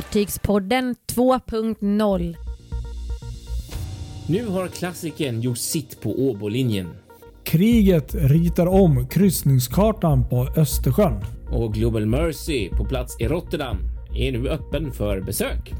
Fartygspodden 2.0 Nu har klassikern gjort sitt på Åbolinjen. Kriget ritar om kryssningskartan på Östersjön. Och Global Mercy på plats i Rotterdam är nu öppen för besök.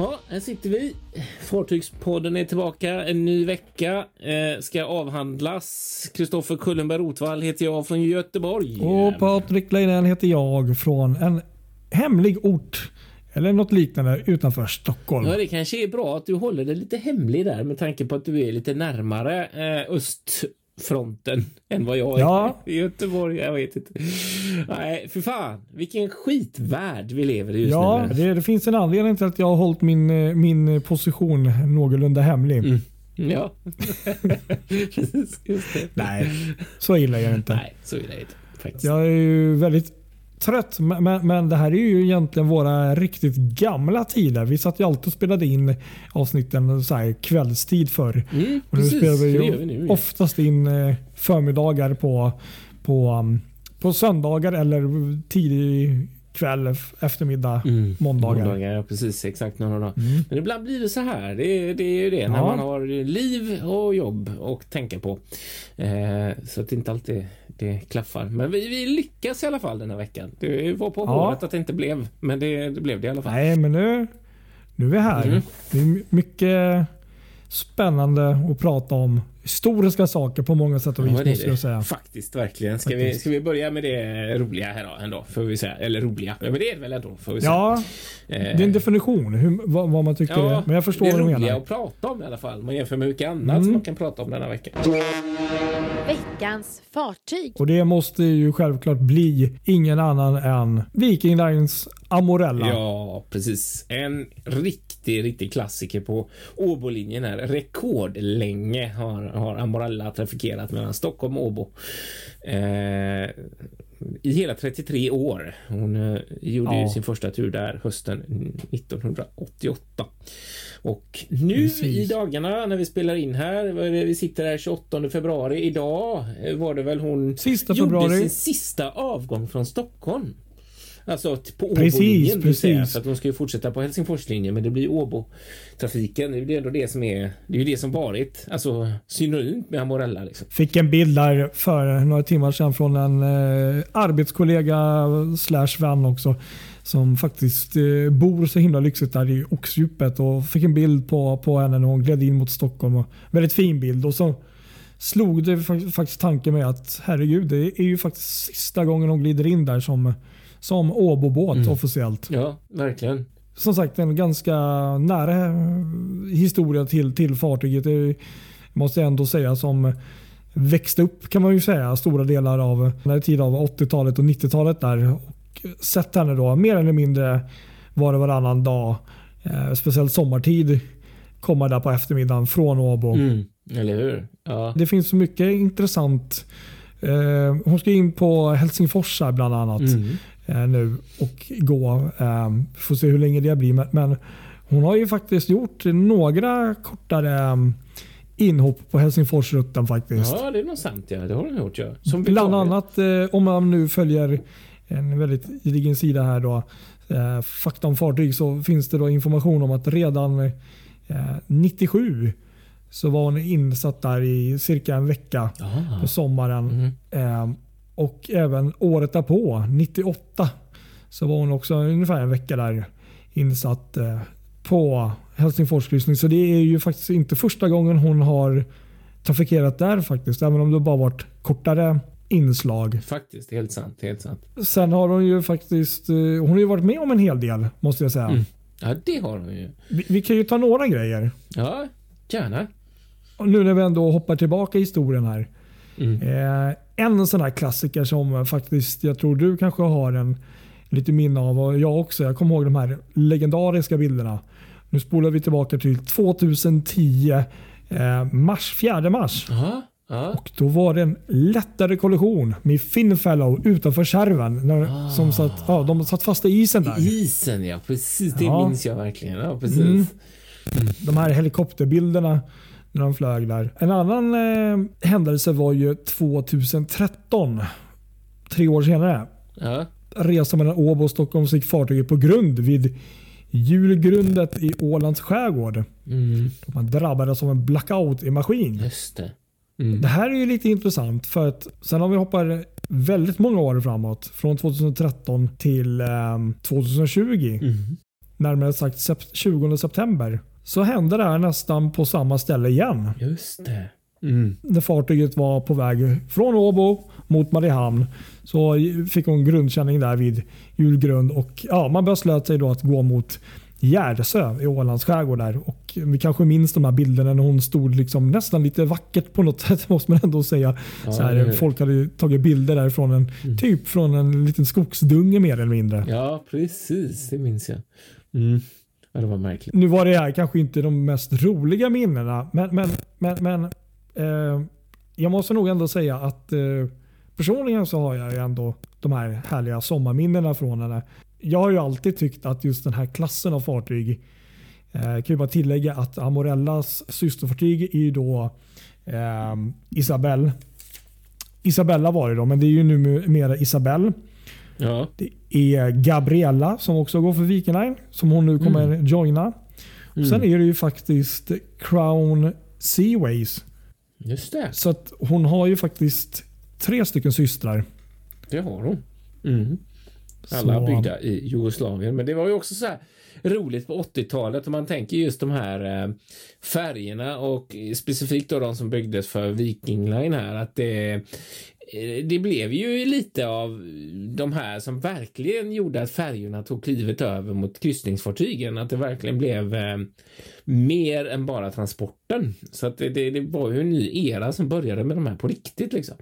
Ja, här sitter vi. Fartygspodden är tillbaka. En ny vecka eh, ska avhandlas. Kristoffer Kullenberg Rotvall heter jag från Göteborg. Och Patrik Leinell heter jag från en hemlig ort eller något liknande utanför Stockholm. Ja, det kanske är bra att du håller det lite hemlig där med tanke på att du är lite närmare eh, östfronten än vad jag är Ja. i Göteborg. Jag vet inte. Nej, för fan, vilken skitvärld vi lever i just Ja, nu. det, det finns en anledning till att jag har hållit min, eh, min position någorlunda hemlig. Mm. Ja, precis. Nej, så illa är det inte. Nej, så är det inte faktiskt. Jag är ju väldigt trött, men, men- det här är ju egentligen våra riktigt gamla tider. Vi satt ju alltid och spelade in avsnitten så här kvällstid förr. Mm, Och nu precis, spelar vi ju nu. ja. oftast in eh, förmiddagar på, på, um, på söndagar eller tidig kväll, eftermiddag, Mm, måndagar. måndagar. Ja, precis. Exakt några dagar. Mm. Men ibland blir det så här. Det, det är ju det när Ja. man har liv och jobb och tänka på. Eh, så att det inte alltid det klaffar. Men vi, vi lyckas i alla fall den här veckan. Det var på Ja. håret att det inte blev, men det, det blev det i alla fall. Nej, men nu, nu är vi här. Mm. Det är mycket spännande att prata om. Historiska saker på många sätt och vis Ja, det är måste det. jag säga. Faktiskt, verkligen. Ska vi, Faktiskt. ska vi börja med det roliga här då, ändå? Får vi säga. Eller roliga. Ja, men det är det väl ändå, får vi säga. Ja, Eh, det är en definition hur, vad, vad man tycker det är. Men jag förstår det är vad du roliga menar. att prata om i alla fall. Man jämför med mycket annat Mm. som man kan prata om denna vecka. Veckans fartyg. Och det måste ju självklart bli ingen annan än Viking Lines Amorella. Ja, precis. En riktig, riktig klassiker på Åbolinjen här. Rekordlänge har, har Amorella trafikerat mellan Stockholm och Åbo. Eh, I hela 33 år. Hon eh, gjorde Ja. sin första tur där hösten 1988. Och nu Precis. i dagarna när vi spelar in här, vi sitter här 28 februari. Idag eh, var det väl hon Sista gjorde februari. sin sista avgång från Stockholm. Alltså på Precis, Åbolinjen precis. för att de ska ju fortsätta på Helsingforslinjen men det blir Åbo-trafiken. Det är ju ändå det som är, det är ju det som varit, alltså synonymt med Amorella liksom. Fick en bild där för några timmar sedan från en eh, arbetskollega slash vän också. Som faktiskt eh, bor så himla lyxigt där i Oxdjupet och fick en bild på, på henne när hon gled in mot Stockholm. Och, väldigt fin bild. Och så slog det fa- faktiskt tanken med att herregud, det är ju faktiskt sista gången hon glider in där som, som Åbobåt Mm. officiellt. Ja, verkligen. Som sagt en ganska nära eh, historia till, till fartyget. Det måste jag ändå säga som växte upp kan man ju säga stora delar av den här tiden av 80-talet och 90-talet där. Och sett henne då mer eller mindre var och varannan dag. Eh, speciellt sommartid. Komma där på eftermiddagen från Åbo. Mm. Eller hur? Ja. Det finns så mycket intressant. Eh, hon ska in på Helsingfors här bland annat Mm. Eh, nu och gå. Eh, får se hur länge det blir. Men, hon har ju faktiskt gjort några kortare eh, inhopp på Helsingforsrutten faktiskt. Ja, det är nog sant. Ja, det har de gjort. Ja. Som Bland annat eh, om man nu följer en väldigt gedigen sida här då. Eh, fakta om fartyg så finns det då information om att redan eh, 97 så var hon insatt där i cirka en vecka Ah. på sommaren. Mm. Och även året därpå, 98, så var hon också ungefär en vecka där insatt eh, på Helsingfors kryssning. Så det är ju faktiskt inte första gången hon har trafikerat där faktiskt. Även om det bara varit kortare inslag. Faktiskt, helt sant. Helt sant. Sen har hon ju faktiskt eh, hon har ju varit med om en hel del måste jag säga. Mm. Ja, det har de ju. Vi, vi kan ju ta några grejer. Ja, gärna. Och nu när vi ändå hoppar tillbaka i historien här. Mm. Eh, en sån här klassiker som faktiskt jag tror du kanske har en lite minne av och jag också. Jag kommer ihåg de här legendariska bilderna. Nu spolar vi tillbaka till 2010 eh, mars, 4 mars. Ja, ja. Och då var det en lättare kollision med Finfellow utanför skärven. När, Ah. som satt, ja, de satt fast i isen där. Isen ja, precis. Det Ja. minns jag verkligen. Ja, precis. Mm. De här helikopterbilderna när de flög där. En annan eh, händelse var ju 2013. Tre år senare. Ja. Resan mellan Åbo och Stockholm gick fartyget på grund vid julgrundet i Ålands skärgård. Mm. Man drabbades av en blackout i maskin. Just det. Mm. Det här är ju lite intressant för att sen om vi hoppar väldigt många år framåt. Från 2013 till eh, 2020. Mm. Närmare sagt sep- 20 september. Så hände det här nästan på samma ställe igen. Just det. Mm. När fartyget var på väg från Åbo mot Mariehamn så fick hon grundkänning där vid julgrund och ja, man beslöt sig då att gå mot Gärdesö i Ålands skärgård. Där. Och vi kanske minns de här bilderna när hon stod liksom nästan lite vackert på något sätt måste man ändå säga. Ja, så här, folk hade tagit bilder där från en, typ från en liten skogsdunge mer eller mindre. Ja, precis. Det minns jag. Mm. Ja, det var märkligt. Nu var det här kanske inte de mest roliga minnena, men, men, men, men eh, jag måste nog ändå säga att eh, personligen så har jag ju ändå de här härliga sommarminnena från henne. Jag har ju alltid tyckt att just den här klassen av fartyg, eh, kan ju bara tillägga att Amorellas systerfartyg är ju då eh, Isabelle. Isabella var det då, men det är ju numera Isabelle. Ja. Det är Gabriella som också går för Viking Line som hon nu kommer joina. Och Sen är det ju faktiskt Crown Seaways. Just det. Så att hon har ju faktiskt tre stycken systrar. Det har hon. Mm. Alla Så- byggda i Jugoslavien. Men det var ju också så här roligt på 80-talet om man tänker just de här eh, färgerna och specifikt då de som byggdes för Viking Line här att det Eh, det blev ju lite av de här som verkligen gjorde att färjorna tog klivet över mot kryssningsfartygen. Att det verkligen blev eh, mer än bara transporten. Så att det, det, det var ju en ny era som började med de här på riktigt liksom.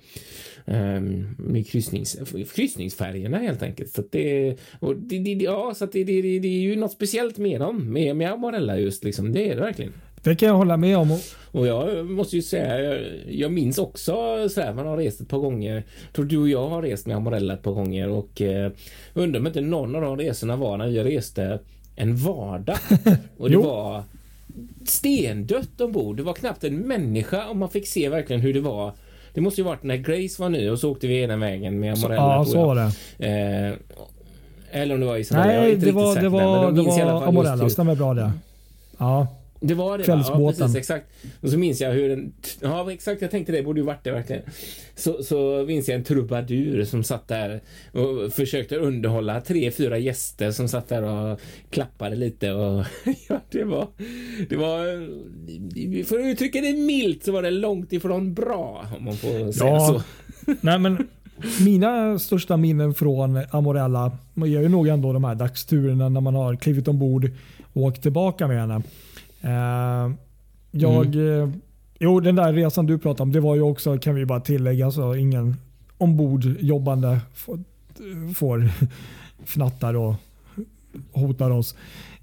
Ehm, med kryssnings, kryssningsfärjorna helt enkelt. Så att det, och det, det, ja, så att det, det, det, det är ju något speciellt med dem, med, med Amorella just liksom. Det är det verkligen. Det kan jag hålla med om. Och jag måste ju säga, jag, jag minns också sådär, man har rest ett par gånger. Jag tror du och jag har rest med Amorella ett par gånger och eh, undrar om inte någon av de resorna var när vi reste en vardag. Och det var stendött ombord. Det var knappt en människa och man fick se verkligen hur det var. Det måste ju varit när Grace var ny och så åkte vi ena vägen med Amorella. ja, så jag. var det. Eh, eller om det var Isabella. jag är Nej, inte det var, det men var, jag det var Amorella. Stämmer bra det. Ja. Det var det va? Kvällsbåten. Ja, precis, exakt. Och så minns jag hur en... Ja, exakt. Jag tänkte det borde ju varit det verkligen. Så, så minns jag en trubadur som satt där och försökte underhålla tre, fyra gäster som satt där och klappade lite och... ja, det var... Det var... För att uttrycka det milt så var det långt ifrån bra, om man får säga Ja. så. Nej, men mina största minnen från Amorella är ju nog ändå de här dagsturerna när man har klivit ombord och åkt tillbaka med henne. Eh, jag, eh, jo, den där resan du pratade om, det var ju också, kan vi bara tillägga, så ingen ombordjobbande får, får fnattar och hotar oss.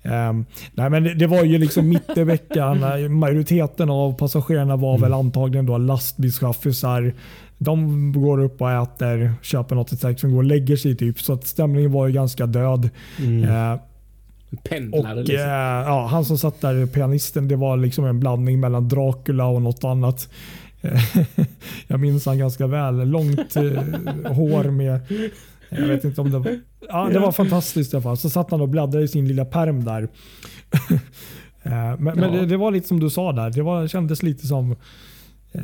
Um, nej men det, det var ju liksom mitt i veckan. Majoriteten av passagerarna var väl antagligen då lastbilschaffisar. De går upp och äter, köper något i taxfree och lägger sig typ. Så att stämningen var ju ganska död. Eh, och Pendlare eh, liksom. ja, Han som satt där, pianisten, det var liksom en blandning mellan Dracula och något annat. Eh, Jag minns han ganska väl. Långt eh, hår med jag vet inte om det var... Ja, det var fantastiskt i alla fall. Så satt han och bläddrade i sin lilla perm där. Eh, men men Ja. det, det var lite som du sa där. Det var, kändes lite som... Eh,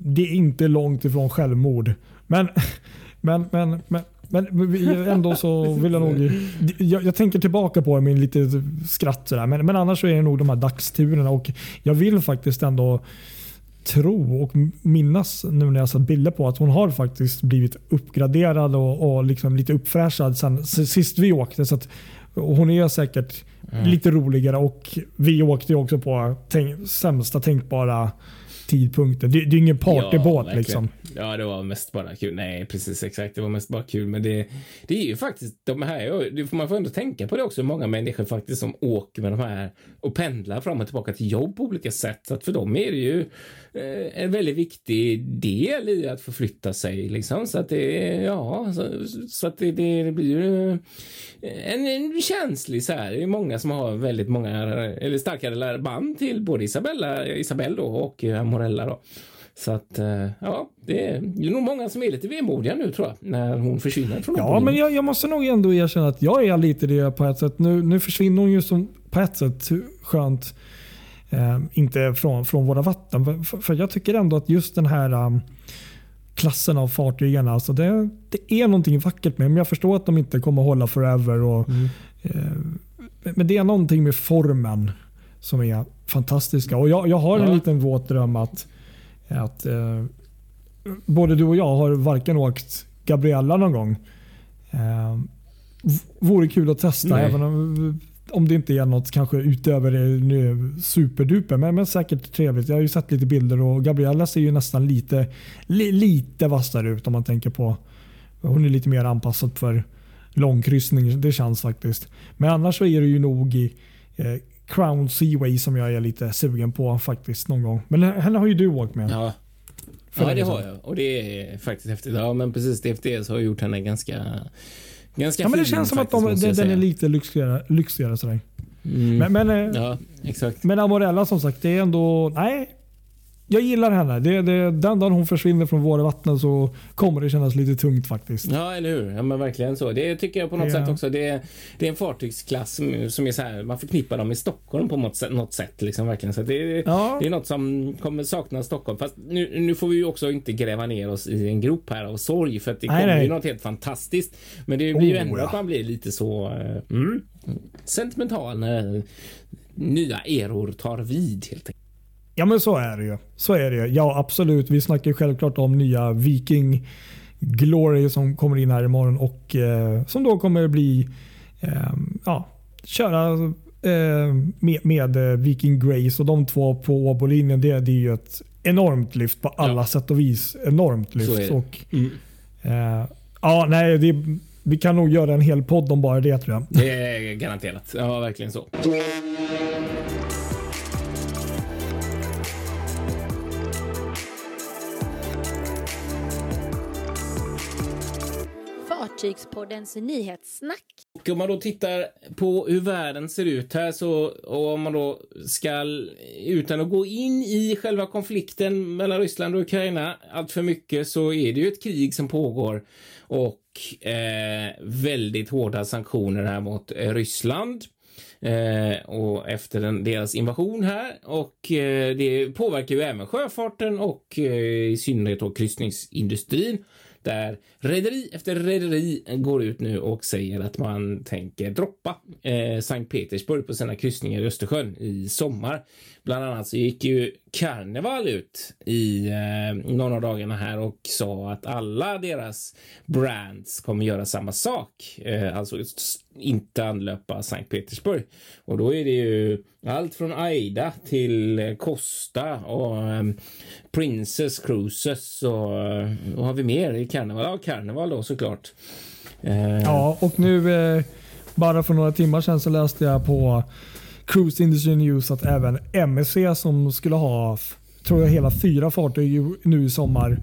det är inte långt ifrån självmord. Men, men, men, men, men ändå så vill jag nog... Jag, jag tänker tillbaka på det med lite skratt. Sådär. Men, men annars så är det nog de här dagsturerna. Och jag vill faktiskt ändå tro och minnas nu när jag sett bilder på att hon har faktiskt blivit uppgraderad och, och liksom lite uppfräschad sen sist vi åkte. Så att, hon är säkert lite roligare och vi åkte också på tänk, sämsta tänkbara tidpunkter. Det, det är ingen partybåt verkligen. liksom. Ja, det var mest bara kul. Nej, precis exakt. Det var mest bara kul. Men det, det är ju faktiskt de här, det får man får ändå tänka på det också, många människor faktiskt som åker med de här och pendlar fram och tillbaka till jobb på olika sätt. Så att för dem är det ju eh, en väldigt viktig del i att förflytta sig liksom. Så att det, ja, så, så att det, det, det blir ju eh, en, en känslig så här. Det är många som har väldigt många, eller starkare band till både Isabella, Isabella då och Amorella då. Så att, eh, ja, det är ju nog många som är lite vemodiga nu tror jag, när hon försvinner från Ja, men jag, jag, måste nog ändå erkänna att jag är lite det på ett sätt. Nu, nu försvinner hon ju som på ett sätt skönt. Eh, inte från, från våra vatten. För, för, jag tycker ändå att just den här um, klassen av fartygen, alltså det, det är någonting vackert med Men jag förstår att de inte kommer hålla forever. Och, mm. eh, men det är någonting med formen som är fantastiska. Och jag, jag har en ja. liten våt dröm att att eh, både du och jag har varken åkt Gabriella någon gång. Eh, vore kul att testa Nej. även om, om det inte är något kanske utöver det superduper. Men, men säkert trevligt. Jag har ju sett lite bilder och Gabriella ser ju nästan lite, li, lite vassare ut om man tänker på. Hon är lite mer anpassad för långkryssning. Det känns faktiskt. Men annars så är det ju nog i eh, Crown Seaway som jag är lite sugen på faktiskt någon gång. Men henne har ju du åkt med. Ja, ja det har jag. Och det är faktiskt häftigt. Ja, men precis. DFDS har gjort henne ganska Ganska ja, men det känns som att de, den, den är lite lyxigare. lyxigare sådär. Mm. Men, men, eh, ja, exakt. men Amorella som sagt, det är ändå... Nej, jag gillar henne. Det, det, den dagen hon försvinner från våra vatten så kommer det kännas lite tungt faktiskt. Ja, eller hur? Ja, men verkligen så. Det tycker jag på något ja. sätt också. Det, det är en fartygsklass som, som är så här, man förknippar dem med Stockholm på något sätt. Något sätt liksom, verkligen. Så det, ja. det är något som kommer sakna Stockholm. Fast nu, nu får vi ju också inte gräva ner oss i en grop här av sorg för att det nej, kommer nej. ju något helt fantastiskt. Men det blir oh, ju ändå ja. att man blir lite så eh, mm, sentimental när nya eror tar vid helt enkelt. Ja men så är det ju. Så är det Ja absolut. Vi snackar självklart om nya Viking Glory som kommer in här imorgon och eh, som då kommer bli eh, ja, köra eh, med, med, eh, Viking Grace och de två på Åbolinjen. Det, det är ju ett enormt lyft på alla ja. sätt och vis. Enormt lyft. Och, mm. Eh, ja, nej, det, vi kan nog göra en hel podd om bara det tror jag. Det är garanterat. Ja, verkligen så. Fartygspoddens nyhetssnack. Och om man då tittar på hur världen ser ut här så och om man då ska utan att gå in i själva konflikten mellan Ryssland och Ukraina allt för mycket så är det ju ett krig som pågår och eh, väldigt hårda sanktioner här mot eh, Ryssland. Eh, och efter den, deras invasion här och eh, det påverkar ju även sjöfarten och eh, i synnerhet då kryssningsindustrin där rederi efter rederi går ut nu och säger att man tänker droppa eh, Sankt Petersburg på sina kryssningar i Östersjön i sommar. Bland annat så gick ju Carnival ut i eh, någon av dagarna här och sa att alla deras brands kommer göra samma sak. Eh, alltså inte anlöpa Sankt Petersburg. Och då är det ju allt från Aida till Costa och um, Princess Cruises och uh, vad har vi mer i Carnival? Ja, Carnival då såklart. Uh, ja, och nu uh, bara för några timmar sedan så läste jag på Cruise Industry News att även MSC som skulle ha tror jag hela fyra fartyg nu i sommar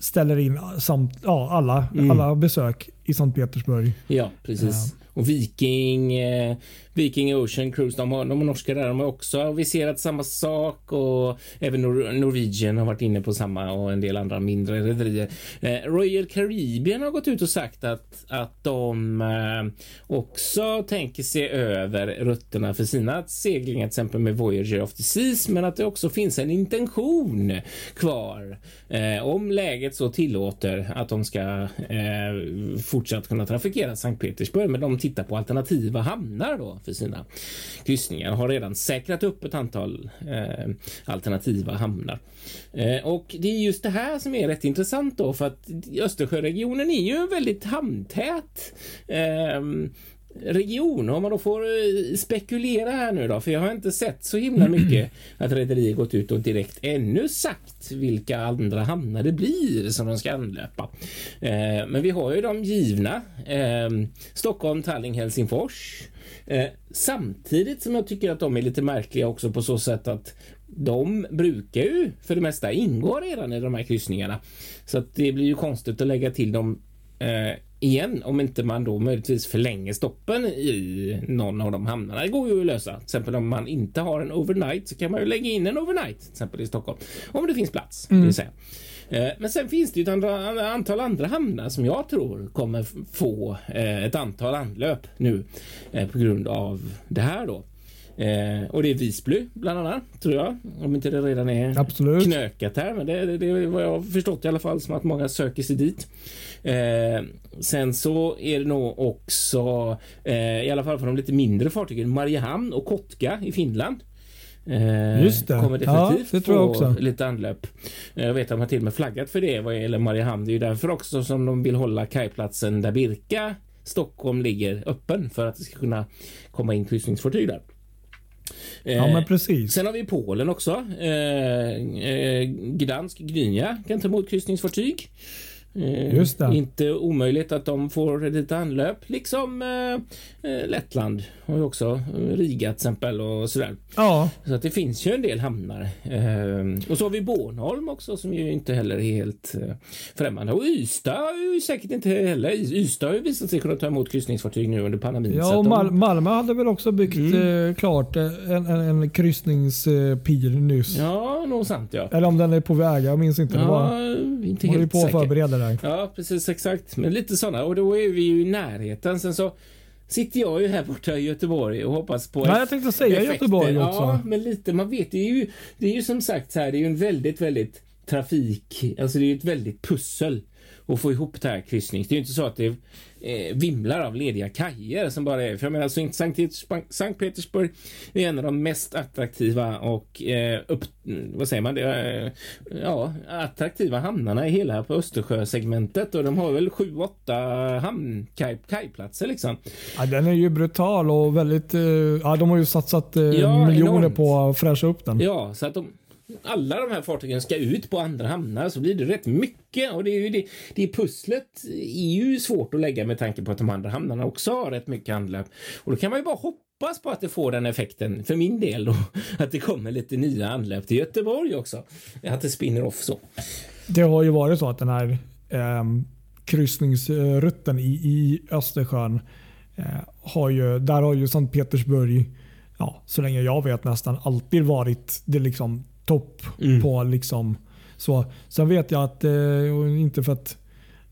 ställer in samt, ja, alla, mm. alla besök i Sankt Petersburg. Ja, precis. Och Viking, eh, Viking Ocean Cruise, de, har, de norska där, de har också aviserat samma sak och även Nor Norwegian har varit inne på samma och en del andra mindre rederier. Eh, Royal Caribbean har gått ut och sagt att, att de eh, också tänker se över rutterna för sina seglingar, till exempel med Voyager of the Seas, men att det också finns en intention kvar eh, om läget så tillåter att de ska eh, fortsatt kunna trafikera Sankt Petersburg, men de tittar på alternativa hamnar då för sina kryssningar har redan säkrat upp ett antal eh, alternativa hamnar. Eh, och det är just det här som är rätt intressant då för att Östersjöregionen är ju väldigt hamntät. Eh, region. Om man då får eh, spekulera här nu då, för jag har inte sett så himla mycket att rederiet gått ut och direkt ännu sagt vilka andra hamnar det blir som de ska anlöpa. Eh, men vi har ju de givna. Eh, Stockholm, Tallinn, Helsingfors. Eh, samtidigt som jag tycker att de är lite märkliga också på så sätt att de brukar ju för det mesta ingå redan i de här kryssningarna. Så att det blir ju konstigt att lägga till dem eh, igen om inte man då möjligtvis förlänger stoppen i någon av de hamnarna. Det går ju att lösa. Till exempel om man inte har en overnight så kan man ju lägga in en overnight till exempel i Stockholm om det finns plats. Mm. Vill säga. Eh, men sen finns det ju ett antal andra hamnar som jag tror kommer få eh, ett antal anlöp nu eh, på grund av det här då. Eh, och det är Visby bland annat, tror jag. Om inte det redan är Absolut. knökat här. Men det, det, det är vad jag har förstått i alla fall som att många söker sig dit. Eh, sen så är det nog också, eh, i alla fall för de lite mindre fartygen, Mariehamn och Kotka i Finland. Eh, Just det. Kommer definitivt ja, det tror jag också. lite anlöp. Eh, jag vet att de har till och med flaggat för det vad gäller Mariehamn. Det är ju därför också som de vill hålla kajplatsen där Birka Stockholm ligger öppen för att det ska kunna komma in kryssningsfartyg där. Ja, men precis. Sen har vi Polen också. Eh, eh, Gdansk, Gdynia kan ta emot kryssningsfartyg. Eh, det. Inte omöjligt att de får lite anlöp, liksom eh, eh Lettland har ju också Riga till exempel och sådär. Ja. Så att det finns ju en del hamnar. Eh, och så har vi Bornholm också som ju inte heller är helt eh, främmande. Och Ystad är ju säkert inte heller. Ystad har ju visat sig kunna ta emot kryssningsfartyg nu under pandemin. Ja, och Mal de... Malmö hade väl också byggt mm. eh, klart en, en, en kryssningspir nyss. Ja, nog sant ja. Eller om den är på väg, jag minns inte. Ja, det var, inte helt på att förbereda där. Ja, precis exakt. Men lite sådana. Och då är vi ju i närheten. Sen så sitter jag ju här borta i Göteborg och hoppas på Nej, jag tänkte säga effekter. Göteborg också. Ja, men lite. Man vet, det är ju, det är ju som sagt så här, det är ju en väldigt, väldigt trafik, alltså det är ju ett väldigt pussel att få ihop det här kryssnings. Det är ju inte så att det eh, vimlar av lediga kajer som bara är. För jag menar, så Sankt Petersburg är en av de mest attraktiva och eh, upp, vad säger man, det, eh, ja, attraktiva hamnarna i hela på Östersjösegmentet och de har väl sju, åtta hamnkajplatser liksom. Ja, den är ju brutal och väldigt, eh, ja de har ju satsat eh, ja, miljoner enormt. på att fräscha upp den. Ja, så att de alla de här fartygen ska ut på andra hamnar så blir det rätt mycket och det är ju det, det pusslet är ju svårt att lägga med tanke på att de andra hamnarna också har rätt mycket anlöp. Och då kan man ju bara hoppas på att det får den effekten för min del då att det kommer lite nya anlöp till Göteborg också. Att det spinner off så. Det har ju varit så att den här eh, kryssningsrutten i, i Östersjön eh, har ju, där har ju Sankt Petersburg ja, så länge jag vet nästan alltid varit det liksom topp mm. på liksom så. Sen vet jag att, eh, inte för att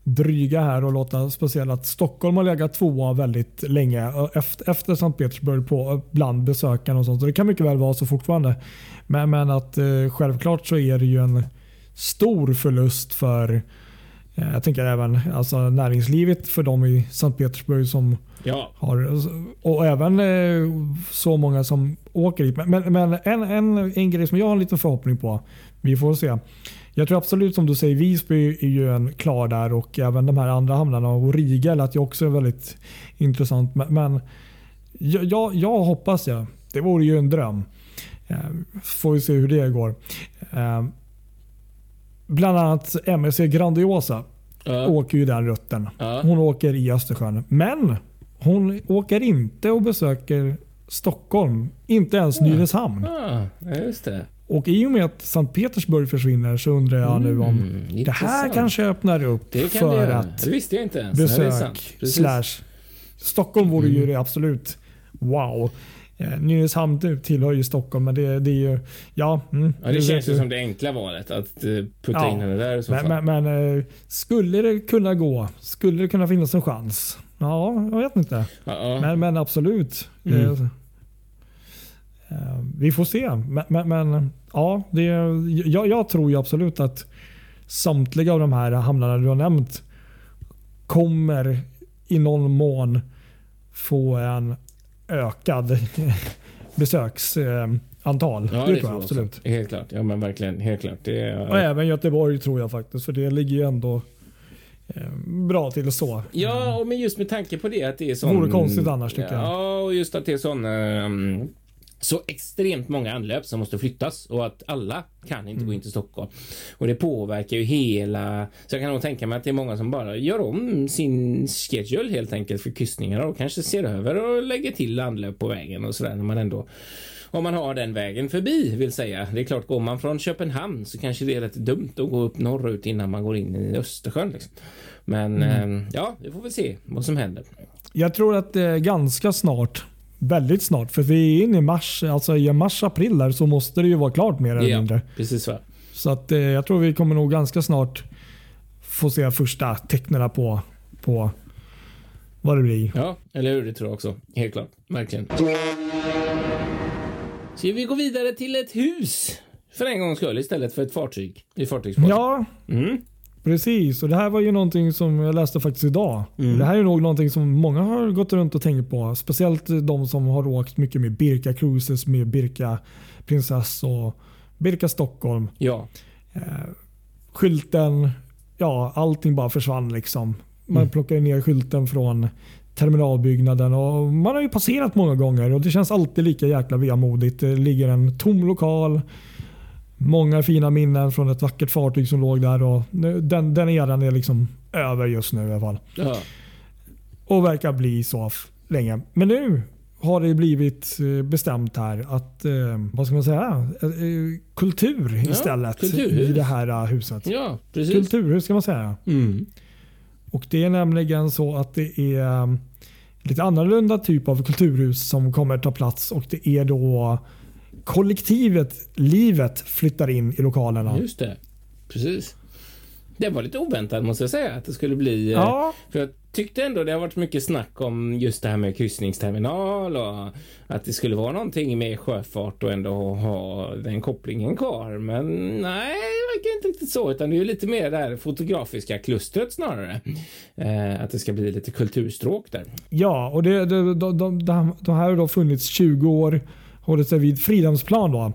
dryga här och låta speciellt att Stockholm har legat tvåa väldigt länge efter, efter Sankt Petersburg på, bland besökarna och sånt. Så det kan mycket väl vara så fortfarande. Men, men att eh, självklart så är det ju en stor förlust för jag tänker även alltså näringslivet för dem i Sankt Petersburg som ja. har och även eh, så många som åker dit. Men, men en, en, en grej som jag har en liten förhoppning på. Vi får se. Jag tror absolut som du säger, Visby är ju en klar där och även de här andra hamnarna och Riga lät ju också väldigt intressant. Men, men jag, jag, hoppas jag. Det vore ju en dröm. Eh, får vi se hur det går. Bland annat MSC Grandiosa uh. åker ju den rutten. Uh. Hon åker i Östersjön. Men hon åker inte och besöker Stockholm. Inte ens mm. Nynäshamn. Ah, just det. Och i och med att Sankt Petersburg försvinner så undrar jag nu om mm, det här kanske öppnar upp det för det. att det visste jag inte ens. besök slash Stockholm vore mm. ju det absolut wow. Eh, Nynäshamn tillhör ju Stockholm men det, det är ju... Ja, mm, ja det, känns ju som det enkla valet att uh, putta ja, in henne där. Så men, men, men uh, skulle det kunna gå? Skulle det kunna finnas en chans? Ja, jag vet inte. -uh. Men, men absolut. Mm. Vi får se. Men, men, men ja, det, jag, jag, tror ju absolut att samtliga av de här hamnarna du har nämnt kommer i någon mån få en ökad besöksantal. Ja, det, det tror jag absolut. Också. Helt klart. Ja, men verkligen. Helt klart. Det är, och även Göteborg tror jag faktiskt. För det ligger ju ändå bra till så. Ja, och men just med tanke på det att det är sån... Vore konstigt annars, tycker jag. Ja, och just att det är sån... ehm, så extremt många anlöp som måste flyttas och att alla kan inte gå in till Stockholm. Och det påverkar ju hela... Så jag kan nog tänka mig att det är många som bara gör om sin schedule helt enkelt för kryssningar och kanske ser över och lägger till anlöp på vägen och sådär när man ändå om man har den vägen förbi vill säga. Det är klart, går man från Köpenhamn så kanske det är rätt dumt att gå upp norrut innan man går in i Östersjön. Liksom. Men eh, ja, vi får väl se vad som händer. Jag tror att är ganska snart, väldigt snart, för vi är inne i mars, alltså i mars-april där så måste det ju vara klart mer eller Ja, mindre. precis va. Så att, eh, jag tror vi kommer nog ganska snart få se första tecknen på, på vad det blir. Ja, eller hur? Det tror jag också. Helt klart. Verkligen. Ska vi gå vidare till ett hus? För en gångs skull istället för ett fartyg i fartygspodden. Ja, Mm. Precis. Och det här var ju någonting som jag läste faktiskt idag. Mm. Det här är nog någonting som många har gått runt och tänkt på. Speciellt de som har åkt mycket med Birka Cruises, med Birka Prinsess och Birka Stockholm. Ja. skylten, ja allting bara försvann liksom. Man Mm. plockade ner skylten från terminalbyggnaden och man har ju passerat många gånger och det känns alltid lika jäkla vemodigt. Det ligger en tom lokal. Många fina minnen från ett vackert fartyg som låg där och nu- den, den eran är liksom över just nu i alla fall. ja. Och verkar bli så länge. Men nu har det blivit eh, bestämt här att, eh, vad ska man säga, Eh, kultur Ja, istället kulturhus. i det här huset. Ja, precis. Kulturhus ska man säga. Mm. Och Det är nämligen så att det är lite annorlunda typ av kulturhus som kommer ta plats och det är då kollektivet, livet flyttar in i lokalerna. Just det. Precis. Det var lite oväntat måste jag säga att det skulle bli. eh, Ja, För jag tyckte ändå det har varit mycket snack om just det här med kryssningsterminal och att det skulle vara någonting med sjöfart och ändå ha den kopplingen kvar. Men nej, det verkar inte riktigt så, utan det är ju lite mer det här fotografiska klustret snarare. Eh, att det ska bli lite kulturstråk där. ja och det, det, de, de, de, de här har då funnits 20 år, hållit sig vid Fridhemsplan då,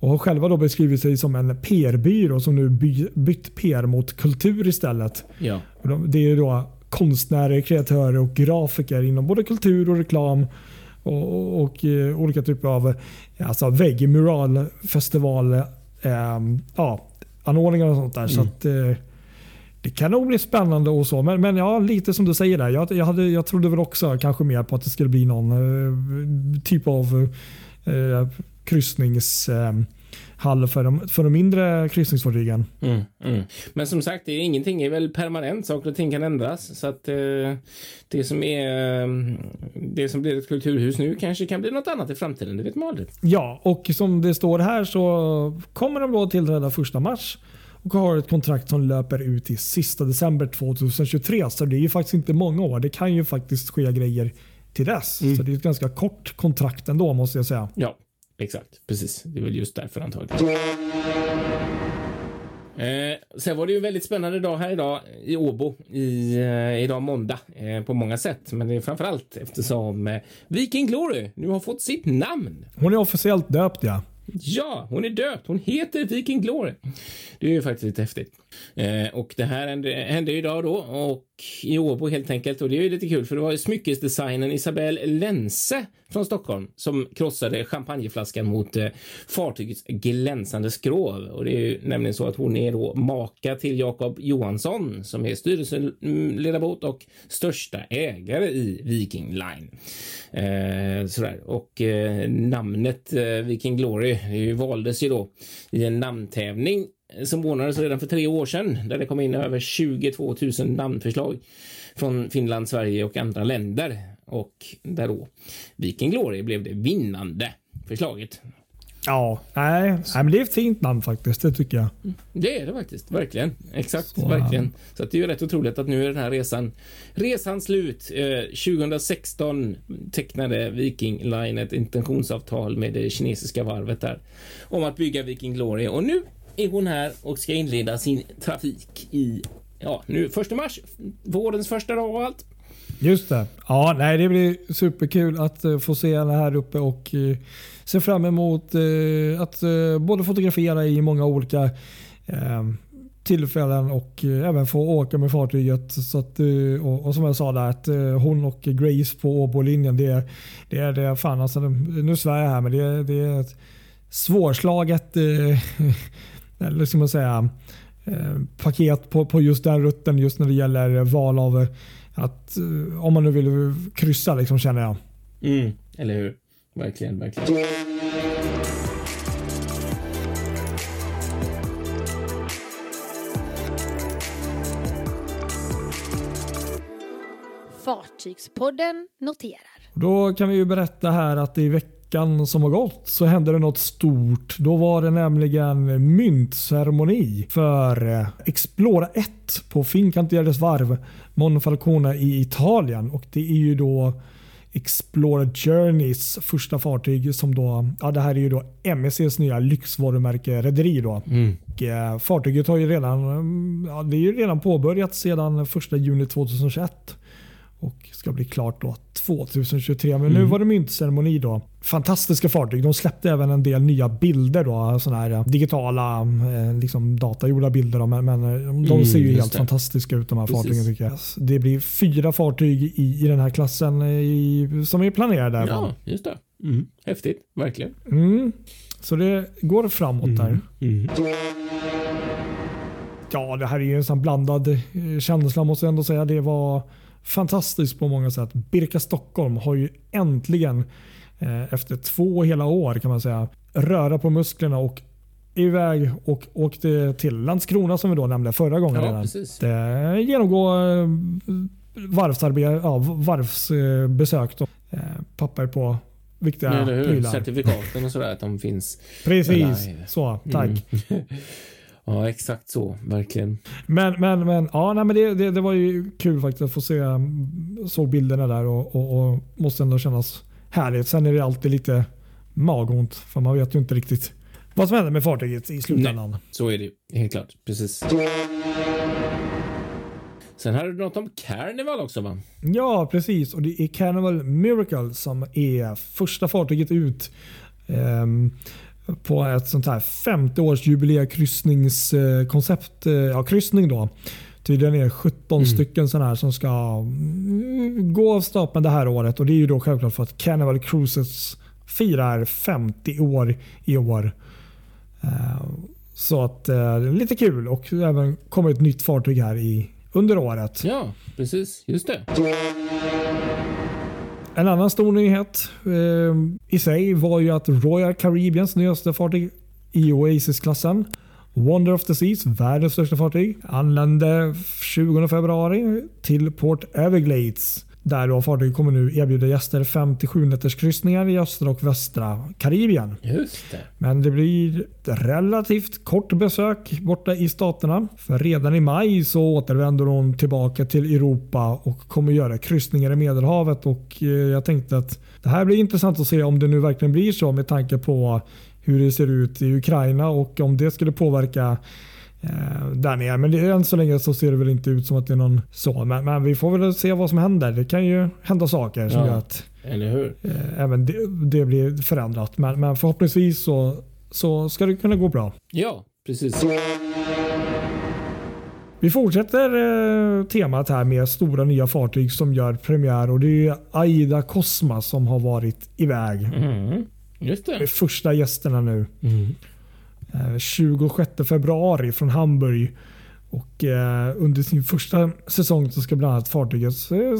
och har själva då beskrivit sig som en PR-byrå som nu by, bytt PR mot kultur istället. Ja. De, det är då konstnärer, kreatörer och grafiker inom både kultur och reklam och, och, och eh, olika typer av eh, alltså vägg, muralfestival, eh, ja, anordningar och sånt där. Så att, eh, det kan nog bli spännande och så. Men, men ja, lite som du säger där. Jag, jag, hade, jag trodde väl också kanske mer på att det skulle bli någon eh, typ av eh, kryssningshall för, de, för de mindre kryssningsfartygen. Mm, mm. Men som sagt, det är, ingenting är väl permanent. Saker och ting kan ändras. Så att eh, det som är eh, det som blir ett kulturhus nu kanske kan bli något annat i framtiden. Det vet man aldrig. Ja, och som det står här så kommer de då tillträda första mars och har ett kontrakt som löper ut till sista december 2023. Så det är ju faktiskt inte många år. Det kan ju faktiskt ske grejer till dess. Så det är ett ganska kort kontrakt ändå måste jag säga. Ja, exakt. Precis. Det är väl just därför antagligen. Eh, sen var det ju en väldigt spännande dag här idag i Åbo. I, eh, idag måndag eh, på många sätt. Men det är framför allt eftersom eh, Viking Glory nu har fått sitt namn. Hon är officiellt döpt ja. Ja, hon är döpt. Hon heter Viking Glory. Det är ju faktiskt lite häftigt. Eh, och det här hände, hände idag då och i Åbo helt enkelt. Och det är ju lite kul för det var ju smyckesdesignern Isabelle Lense från Stockholm som krossade champagneflaskan mot eh, fartygets glänsande skrov. Och det är ju nämligen så att hon är då maka till Jakob Johansson som är styrelseledamot och största ägare i Viking Line. Eh, sådär. Och eh, namnet eh, Viking Glory det ju valdes ju då i en namntävling som ordnades redan för tre år sedan där det kom in över 22 000 namnförslag från Finland, Sverige och andra länder. Och där då Viking Glory blev det vinnande förslaget. Ja, nej, nej men det är ett fint namn faktiskt. Det tycker jag. Det är det faktiskt, verkligen. Exakt, Så, verkligen. Så det är ju rätt otroligt att nu är den här resan, resan slut. Eh, 2016 tecknade Viking Line ett intentionsavtal med det kinesiska varvet där om att bygga Viking Glory och nu är hon här och ska inleda sin trafik i, ja, nu första mars, vårens första dag och allt. Just det. Ja, nej, det blir superkul att eh, få se henne här uppe och eh, se fram emot eh, att både fotografera i många olika tillfällen och även få åka med fartyget. Så att, och, och som jag sa där, att hon och Grace på Åbolinjen, det, det är det fan alltså, nu svär jag här men det, det är ett svårslaget eller ska man säga, paket på, på just den rutten just när det gäller val av att om man nu vill kryssa liksom känner jag. Mm, eller hur? Verkligen, verkligen. Fartygspodden noterar. Då kan vi ju berätta här att i veckan som har gått så hände det något stort. Då var det nämligen myntceremoni för eh, Explora 1 på Fincantierides varv Monfalcone i Italien. Och det är ju då Explorer Journeys första fartyg som då, ja det här är ju då MSCs nya lyxvarumärke rederi då. Mm. Och, eh, fartyget har ju redan, ja, det är ju redan påbörjat sedan 1 juni 2021 och ska bli klart då 2023. Men mm. nu var det myntceremoni då. Fantastiska fartyg. De släppte även en del nya bilder. Då, såna här eh, digitala eh, liksom datagjorda bilder. Då, men, men eh, de mm, ser ju helt det. fantastiska ut de här Precis. fartygen. Tycker jag. Det blir fyra fartyg i, i den här klassen i, som är planerade. Ja, just det. Mm. Häftigt, verkligen. Mm. Så det går framåt mm. här. Mm. Ja, det här är ju en sån blandad känsla måste jag ändå säga. Det var fantastiskt på många sätt. Birka Stockholm har ju äntligen eh, efter två hela år kan man säga röra på musklerna och iväg och åkte till Landskrona som vi då nämnde förra gången. Ja, redan. genomgå eh, varvsarbete, ja, varvsbesök. Då. Eh, papper på viktiga prylar. Certifikaten och sådär, att de finns. Precis, så. Tack. Mm. Ja, exakt så. Verkligen. Men, men, men, ja, nej, men det, det, det var ju kul faktiskt att få se såg bilderna där och, och, och, måste ändå kännas härligt. Sen är det alltid lite magont för man vet ju inte riktigt vad som händer med fartyget i slutändan. Nej, så är det helt klart. Precis. Sen har du något om Carnival också va? Ja, precis. Och det är Carnival Miracle som är första fartyget ut. Um, på ett sånt här 50-årsjubileum kryssningskoncept. Eh, ja, kryssning då. Tydligen är det 17 mm. stycken sådana här som ska mm, gå av stapeln det här året. Och Det är ju då självklart för att Carnival Cruises firar 50 år i år. Eh, så att eh, lite kul och även kommer ett nytt fartyg här i, under året. Ja, precis. Just det. En annan stor nyhet eh, i sig var ju att Royal Caribbeans nyaste fartyg i Oasis-klassen Wonder of the Seas, världens största fartyg, anlände 20 februari till Port Everglades där då fartyget kommer nu erbjuda gäster 57 nätters kryssningar i östra och västra Karibien. Just det. Men det blir ett relativt kort besök borta i staterna. För redan i maj så återvänder hon tillbaka till Europa och kommer göra kryssningar i Medelhavet. Och eh, jag tänkte att det här blir intressant att se om det nu verkligen blir så med tanke på hur det ser ut i Ukraina och om det skulle påverka eh, där nere. Men det, än så länge så ser det väl inte ut som att det är någon så. Men, men vi får väl se vad som händer. Det kan ju hända saker som ja, gör att eller hur? Eh, även det, det, blir förändrat. Men, men förhoppningsvis så, så ska det kunna gå bra. Ja, precis. Vi fortsätter eh, temat här med stora nya fartyg som gör premiär och det är Aida Cosma som har varit iväg. Mm, just det. Med första gästerna nu. Mm. 26 eh, februari från Hamburg. Och eh, under sin första säsong så ska bland annat fartyget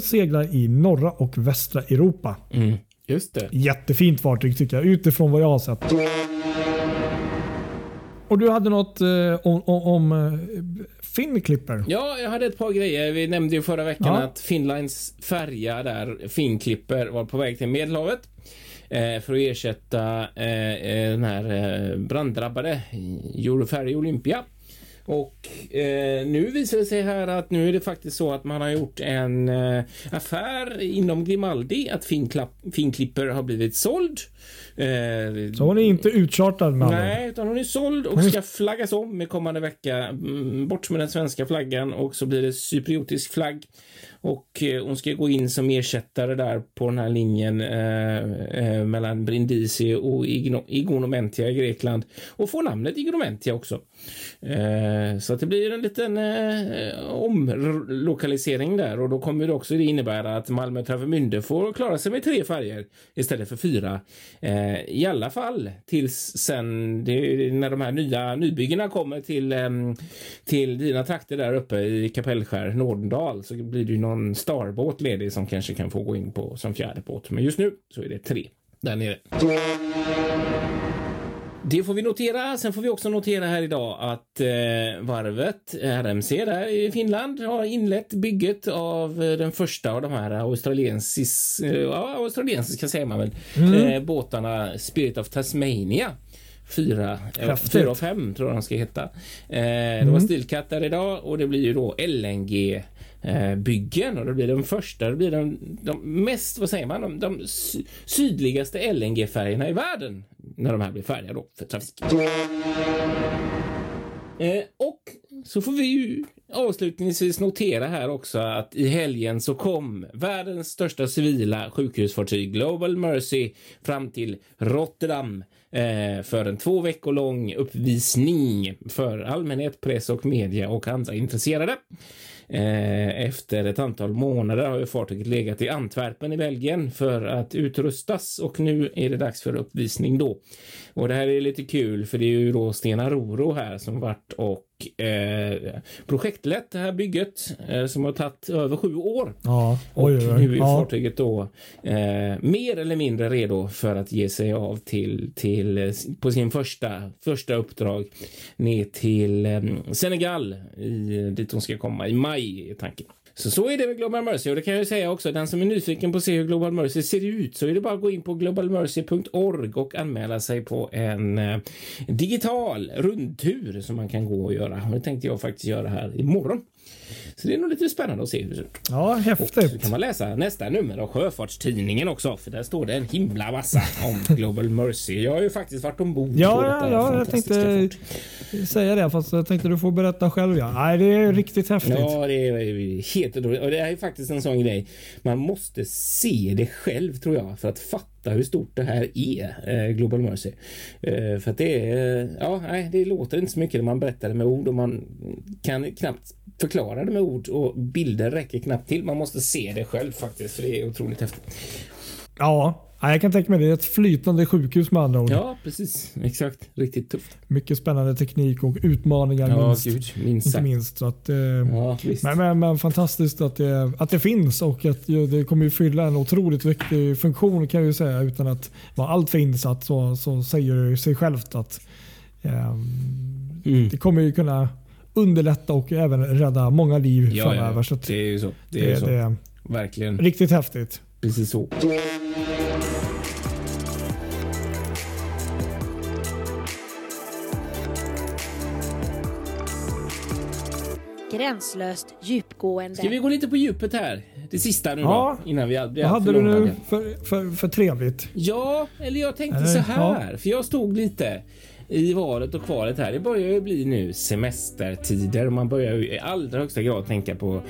segla i norra och västra Europa. Mm, just det. Jättefint fartyg tycker jag utifrån vad jag har sett. Och du hade något eh, om, om Finnklipper? Ja, jag hade ett par grejer. Vi nämnde ju förra veckan ja. att Finlines färja där, Finnklipper, var på väg till Medelhavet. Eh, för att ersätta eh, eh, den här branddrabbade Eurofärg Olympia. Och eh, nu visar det sig här att nu är det faktiskt så att man har gjort en eh, affär inom Grimaldi att Finklipper har blivit såld. Eh, så hon är inte utchartad med Nej, utan hon är såld och ska flaggas om med kommande vecka. Mm, bort med den svenska flaggan och så blir det cypriotisk flagg och eh, hon ska gå in som ersättare där på den här linjen eh, eh mellan Brindisi och Igonomentia i Grekland och få namnet Igonomentia också. Eh, så att det blir en liten eh, omlokalisering där och då kommer det också innebära att Malmö Travemünde får klara sig med tre färger istället för fyra. Eh, I alla fall tills sen när de här nya nybyggena kommer till, ehm, till dina trakter där uppe i Kapellskär, Nordendal, så blir det ju någon starbåt ledig som kanske kan få gå in på som fjärde båt. Men just nu så är det tre där nere. Det får vi notera. Sen får vi också notera här idag att eh, varvet RMC där i Finland har inlett bygget av eh, den första av de här australiensis, eh, australiensiska säger man väl, mm. eh, båtarna Spirit of Tasmania. Fyra, eh, fyra och fem tror jag de ska heta. Mm. Det var Stilkat där idag och det blir ju då LNG Eh, byggen och det blir de första, det blir de, de mest, vad säger man, de, de sydligaste LNG-färgerna i världen när de här blir färdiga då för trafik. Eh, och så får vi ju avslutningsvis notera här också att i helgen så kom världens största civila sjukhusfartyg Global Mercy fram till Rotterdam eh, för en två veckor lång uppvisning för allmänhet, press och media och andra intresserade. Eh, efter ett antal månader har ju fartyget legat i Antwerpen i Belgien för att utrustas och nu är det dags för uppvisning då. Och det här är lite kul för det är ju då Stena Roro här som varit och eh, projektlett det här bygget eh, som har tagit över sju år. Ja, oj, oj, oj. Och nu är ja. fartyget då eh, mer eller mindre redo för att ge sig av till, till eh, på sin första, första uppdrag ner till eh, Senegal i, dit de ska komma i maj är tanken. Så så är det med Global Mercy och det kan jag säga också. Den som är nyfiken på att se hur Global Mercy ser ut så är det bara att gå in på globalmercy.org och anmäla sig på en eh, digital rundtur som man kan gå och göra. Och det tänkte jag faktiskt göra här imorgon. Så det är nog lite spännande att se hur det ser ut. Ja, häftigt. Och kan man läsa nästa nummer av Sjöfartstidningen också, för där står det en himla massa om Global Mercy. Jag har ju faktiskt varit ombord ja, på detta Ja, jag tänkte säga det, fast jag tänkte du får berätta själv. Ja. Nej, det är riktigt häftigt. Ja, det är helt otroligt. Och det är faktiskt en sån grej. Man måste se det själv tror jag för att fatta hur stort det här är, eh, Global Mercy. Eh, för att det är, ja, nej, det låter inte så mycket när man berättar det med ord och man kan knappt förklara det med ord och bilder räcker knappt till. Man måste se det själv faktiskt, för det är otroligt häftigt. Ja, jag kan tänka mig det. är ett flytande sjukhus med andra ord. Ja, precis. Exakt. Riktigt tufft. Mycket spännande teknik och utmaningar ja, minst. Gud, minst inte minst. Så att, eh, ja, men, men, men, fantastiskt att det, att det finns och att det kommer att fylla en otroligt viktig funktion kan jag säga utan att vara alltför insatt så, så säger det sig självt att eh, mm. det kommer ju kunna underlätta och även rädda många liv ja, framöver. Ja, det är ju så. Det, det är, så. Det, Verkligen. Riktigt häftigt. Precis så. Gränslöst djupgående. Ska vi gå lite på djupet här? Det sista nu ja. då, innan vi Vad hade du nu för, för, för trevligt? Ja, eller jag tänkte eller, så här. Ja. För jag stod lite i valet och kvalet här. Det börjar ju bli nu semestertider och man börjar ju i allra högsta grad tänka på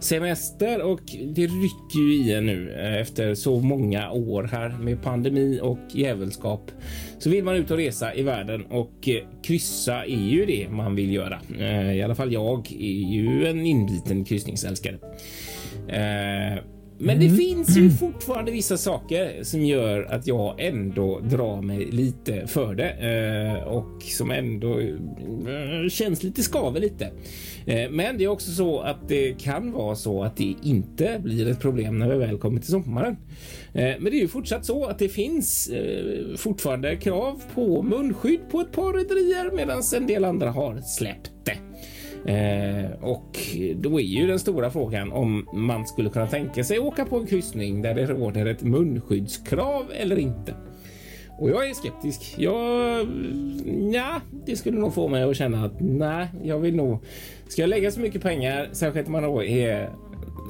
semester och det rycker ju i en nu eh, efter så många år här med pandemi och djävulskap. Så vill man ut och resa i världen och eh, kryssa är ju det man vill göra. Eh, I alla fall jag är ju en inbiten kryssningsälskare. Men det mm. finns ju fortfarande vissa saker som gör att jag ändå drar mig lite för det eh, och som ändå eh, känns lite skaver lite. Eh, men det är också så att det kan vara så att det inte blir ett problem när vi väl kommer till sommaren. Men det är ju fortsatt så att det finns fortfarande krav på munskydd på ett par rederier medan en del andra har släppt det. Eh, och då är ju den stora frågan om man skulle kunna tänka sig åka på en kryssning där det råder ett munskyddskrav eller inte. Och jag är skeptisk. Jag, ja, det skulle nog få mig att känna att nej, jag vill nog. Ska jag lägga så mycket pengar, särskilt om man då är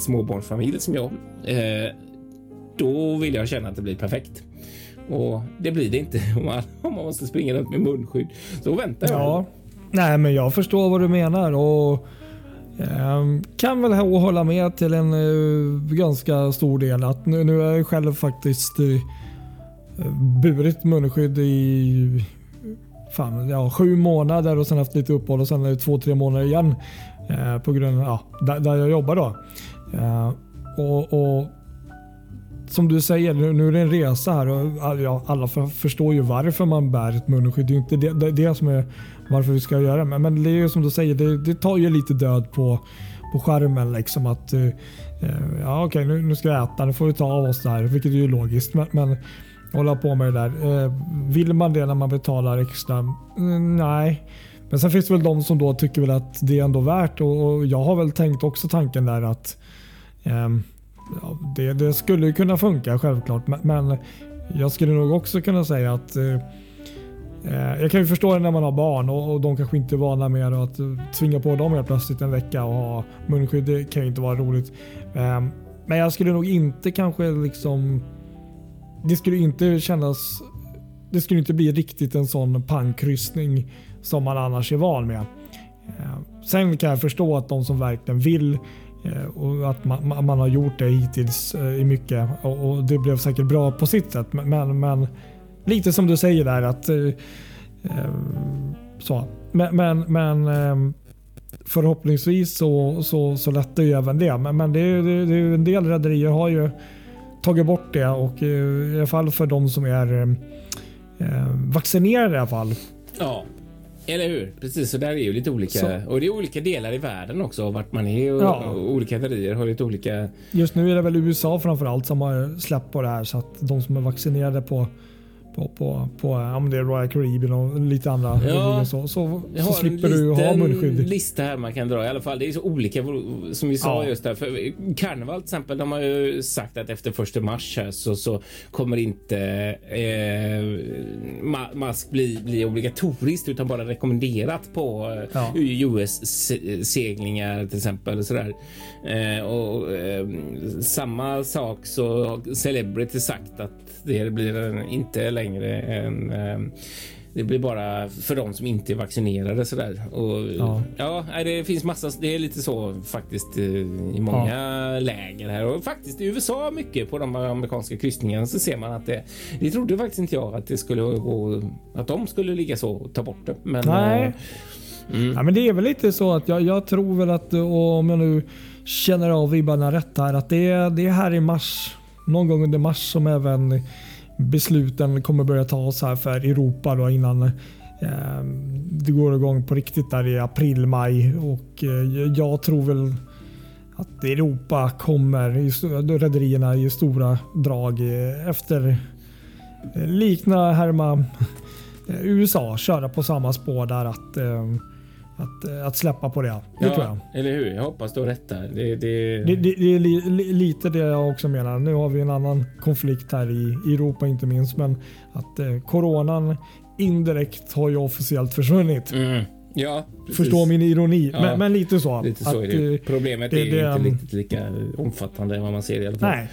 småbarnsfamilj som jag, eh, då vill jag känna att det blir perfekt. Och det blir det inte om man, om man måste springa runt med munskydd. Så väntar jag. Ja. Nej, men jag förstår vad du menar. Och ehm, kan väl hålla med till en eh, ganska stor del. Att nu, nu är jag själv faktiskt eh, burit munskydd i fan, ja, sju månader och sen haft lite uppehåll och sen är det två, tre månader igen. Eh, på grund av ja, där, där jag jobbar. då. och, och som du säger, nu är det en resa här och ja, alla förstår ju varför man bär ett munskydd. Det är inte det, det, det som är varför vi ska göra det. Men det är ju som du säger, det, det tar ju lite död på, på skärmen. Liksom att, eh, eh, ja okej, nu, nu, ska jag äta, nu får vi ta av oss det här. Vilket är ju logiskt. Men, men hålla på med det där. Eh, vill man det när man betalar extra? Mm, nej. Men sen finns det väl de som då tycker väl att det är ändå värt och, och jag har väl tänkt också tanken där att eh, ja, det, det, skulle kunna funka självklart. Men jag skulle nog också kunna säga att Eh, Eh, jag kan ju förstå det när man har barn och, de kanske inte är vana med att tvinga på dem helt plötsligt en vecka och ha munskydd. Det kan ju inte vara roligt. Eh, men jag skulle nog inte kanske liksom... Det skulle inte kännas... Det skulle inte bli riktigt en sån pangkryssning som man annars är van med. Eh, sen kan jag förstå att de som verkligen vill och att man, man har gjort det hittills i mycket och, och, det blev säkert bra på sitt sätt. Men, men lite som du säger där att eh, eh, så. Men, men, men eh, förhoppningsvis så, så, så lättar ju även det. Men, men det, är, det, är en del rederier har ju tagit bort det och i alla fall för de som är vaccinerade i alla fall. Ja, eller hur? Precis, så där är ju lite olika. Så. Och det är olika delar i världen också vart man är och, ja. och olika rederier har lite olika. Just nu är det väl USA framför allt som har släppt på det här så att de som är vaccinerade på på, på, på ja, det är Royal Caribbean och lite andra. Ja, så så, så slipper du ha munskydd. en lista här man kan dra i alla fall. Det är så olika som vi sa ja. just där. För Karneval till exempel, de har ju sagt att efter första mars här så, så kommer inte eh, mask bli, bli obligatoriskt utan bara rekommenderat på ja. US-seglingar till exempel. Sådär. Eh, och, eh, samma sak så har Celebrity sagt att det blir inte längre en eh, det blir bara för de som inte är vaccinerade sådär. Och, ja. ja, det finns massa. Det är lite så faktiskt eh, i många ja. läger här och faktiskt i USA mycket på de amerikanska kryssningarna så ser man att det. Det trodde faktiskt inte jag att det skulle gå att de skulle ligga så och ta bort det. Men, Nej. Äh, mm. ja, men det är väl lite så att jag, jag tror väl att om jag nu känner av vibbarna rätt här att det det är här i mars någon gång under mars som även besluten kommer börja tas här för Europa då innan eh, det går igång på riktigt där i april, maj. Och eh, jag tror väl att Europa kommer, rederierna i stora drag eh, efter eh, likna härma eh, USA köra på samma spår där att ehm, att, eh, att släppa på det. Det ja, tror jag. Eller hur? Jag hoppas du har rätt där. Det, det... det, det, är li, li, lite det jag också menar. Nu har vi en annan konflikt här i Europa inte minst. Men att eh, coronan indirekt har ju officiellt försvunnit. Mm. Ja, precis. Förstå min ironi. Ja, men, men, lite så. Lite så att, är. Eh, Problemet är ju inte riktigt lika omfattande vad man ser i alla fall. Nej.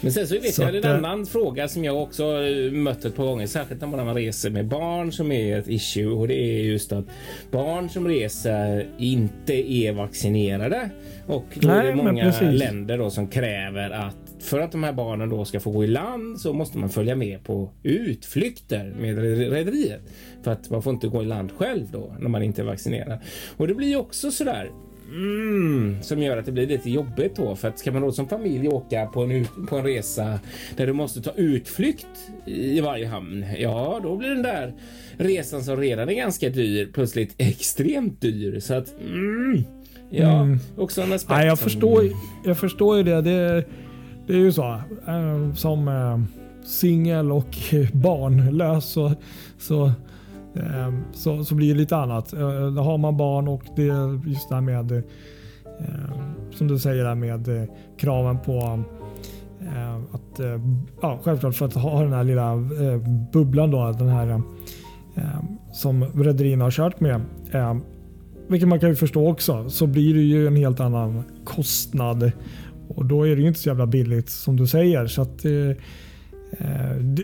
Men sen så vet så jag en annan fråga som jag också mött ett par gånger, särskilt när man reser med barn som är ett issue och det är just att barn som reser inte är vaccinerade. Och då Nej, är det många länder då som kräver att för att de här barnen då ska få gå i land så måste man följa med på utflykter med rederiet. För att man får inte gå i land själv då när man inte är vaccinerad. Och det blir också så där Mm, som gör att det blir lite jobbigt då. För att ska man då som familj åka på en, på en resa där du måste ta utflykt i varje hamn. Ja, då blir den där resan som redan är ganska dyr plötsligt extremt dyr. Så att mm, ja, mm. också en aspekt. Nej, jag, förstår, jag förstår ju det. det. Det är ju så. Äh, som äh, singel och barnlös så, så Ehm, så, så blir det lite annat. Eh, har man barn och det just det här med eh, som du säger där med eh, kraven på att ja, självklart för att ha den här lilla bubblan då, den här som rederierna har kört med. Vilket man kan ju förstå också så blir det ju en helt annan kostnad och då är det ju inte så jävla billigt som du säger så att Eh,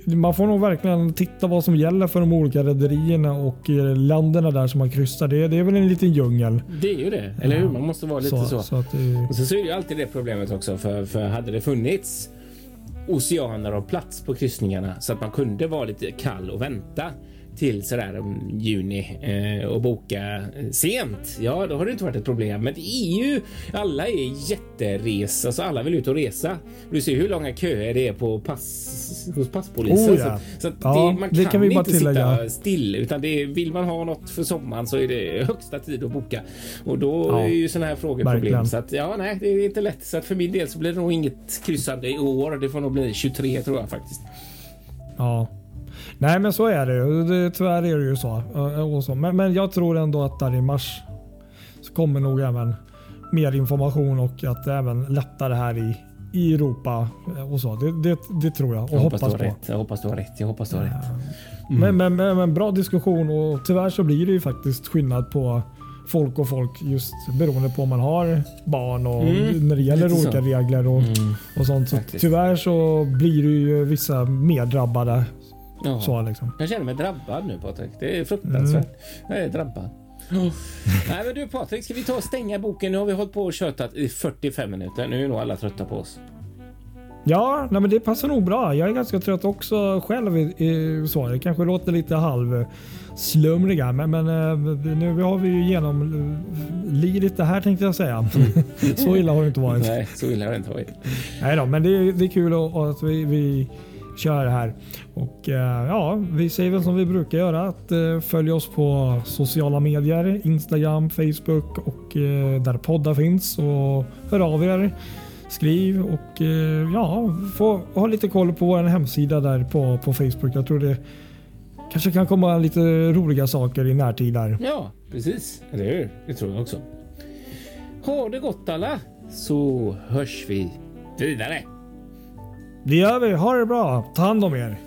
man får nog verkligen titta vad som gäller för de olika rederierna och eh, länderna där som man kryssar. Det, det är väl en liten djungel. Det är ju det, eller hur? Man måste vara lite så. så att det, Och sen så är det ju alltid det problemet också för, för hade det funnits oceaner och plats på kryssningarna så att man kunde vara lite kall och vänta till sådär om juni eh, och boka eh, sent. Ja, då har det inte varit ett problem. Men det ju alla är jätteres, alltså alla vill ut och resa. Du ser hur långa köer det är på pass hos passpolisen. Oh, ja. Så, så Ja, det, man det kan, kan vi bara inte sitta tillägga. still utan det vill man ha något för sommaren så är det högsta tid att boka och då Ja, är ju sådana här frågor verkligen. problem. Så att ja, nej, det är inte lätt. Så att för min del så blir det nog inget kryssande i år. Det får nog bli 23 tror jag faktiskt. ja. Nej men så är det ju. Tyvärr är det ju så. eh, Och så. Men, men jag tror ändå att där i mars så kommer nog även mer information och att det även lättare här i, i Europa eh, och så. Det, det, det tror jag och Jag hoppas, hoppas, du på. rätt. Jag hoppas du har rätt. Jag hoppas du har rätt. Men, men, men, men bra diskussion och tyvärr så blir det ju faktiskt skillnad på folk och folk just beroende på om man har barn och Mm, när det gäller lite olika så. regler och, och sånt. Så Faktiskt. tyvärr så blir det ju vissa mer drabbade. Ja. Så liksom. Jag känner mig drabbad nu Patrik. Det är fruktansvärt. Jag är drabbad. Nej men du Patrik, ska vi ta och stänga boken? Nu har vi hållit på och tjötat i 45 minuter. Nu är nog alla trötta på oss. Ja, nej, men det passar nog bra. Jag är ganska trött också själv. i- i- Så. Det kanske låter lite halvslumriga, men, men eh, nu har vi ju genomlidit det här tänkte jag säga. så illa har det inte varit. Nej, så illa har det inte varit. Nej då, men det är, det är kul att, att vi, vi kör här. Och eh, ja, vi säger väl som vi brukar göra att eh, följ oss på sociala medier, Instagram, Facebook och eh, där poddar finns. Och hör av er, skriv och ja, få ha lite koll på vår hemsida där på, på Facebook. Jag tror det kanske kan komma lite roliga saker i närtid där. Ja, precis. Eller hur? Det tror jag också. Ha det gott alla, så hörs vi vidare. Det gör vi. Ha det bra. Ta hand om er.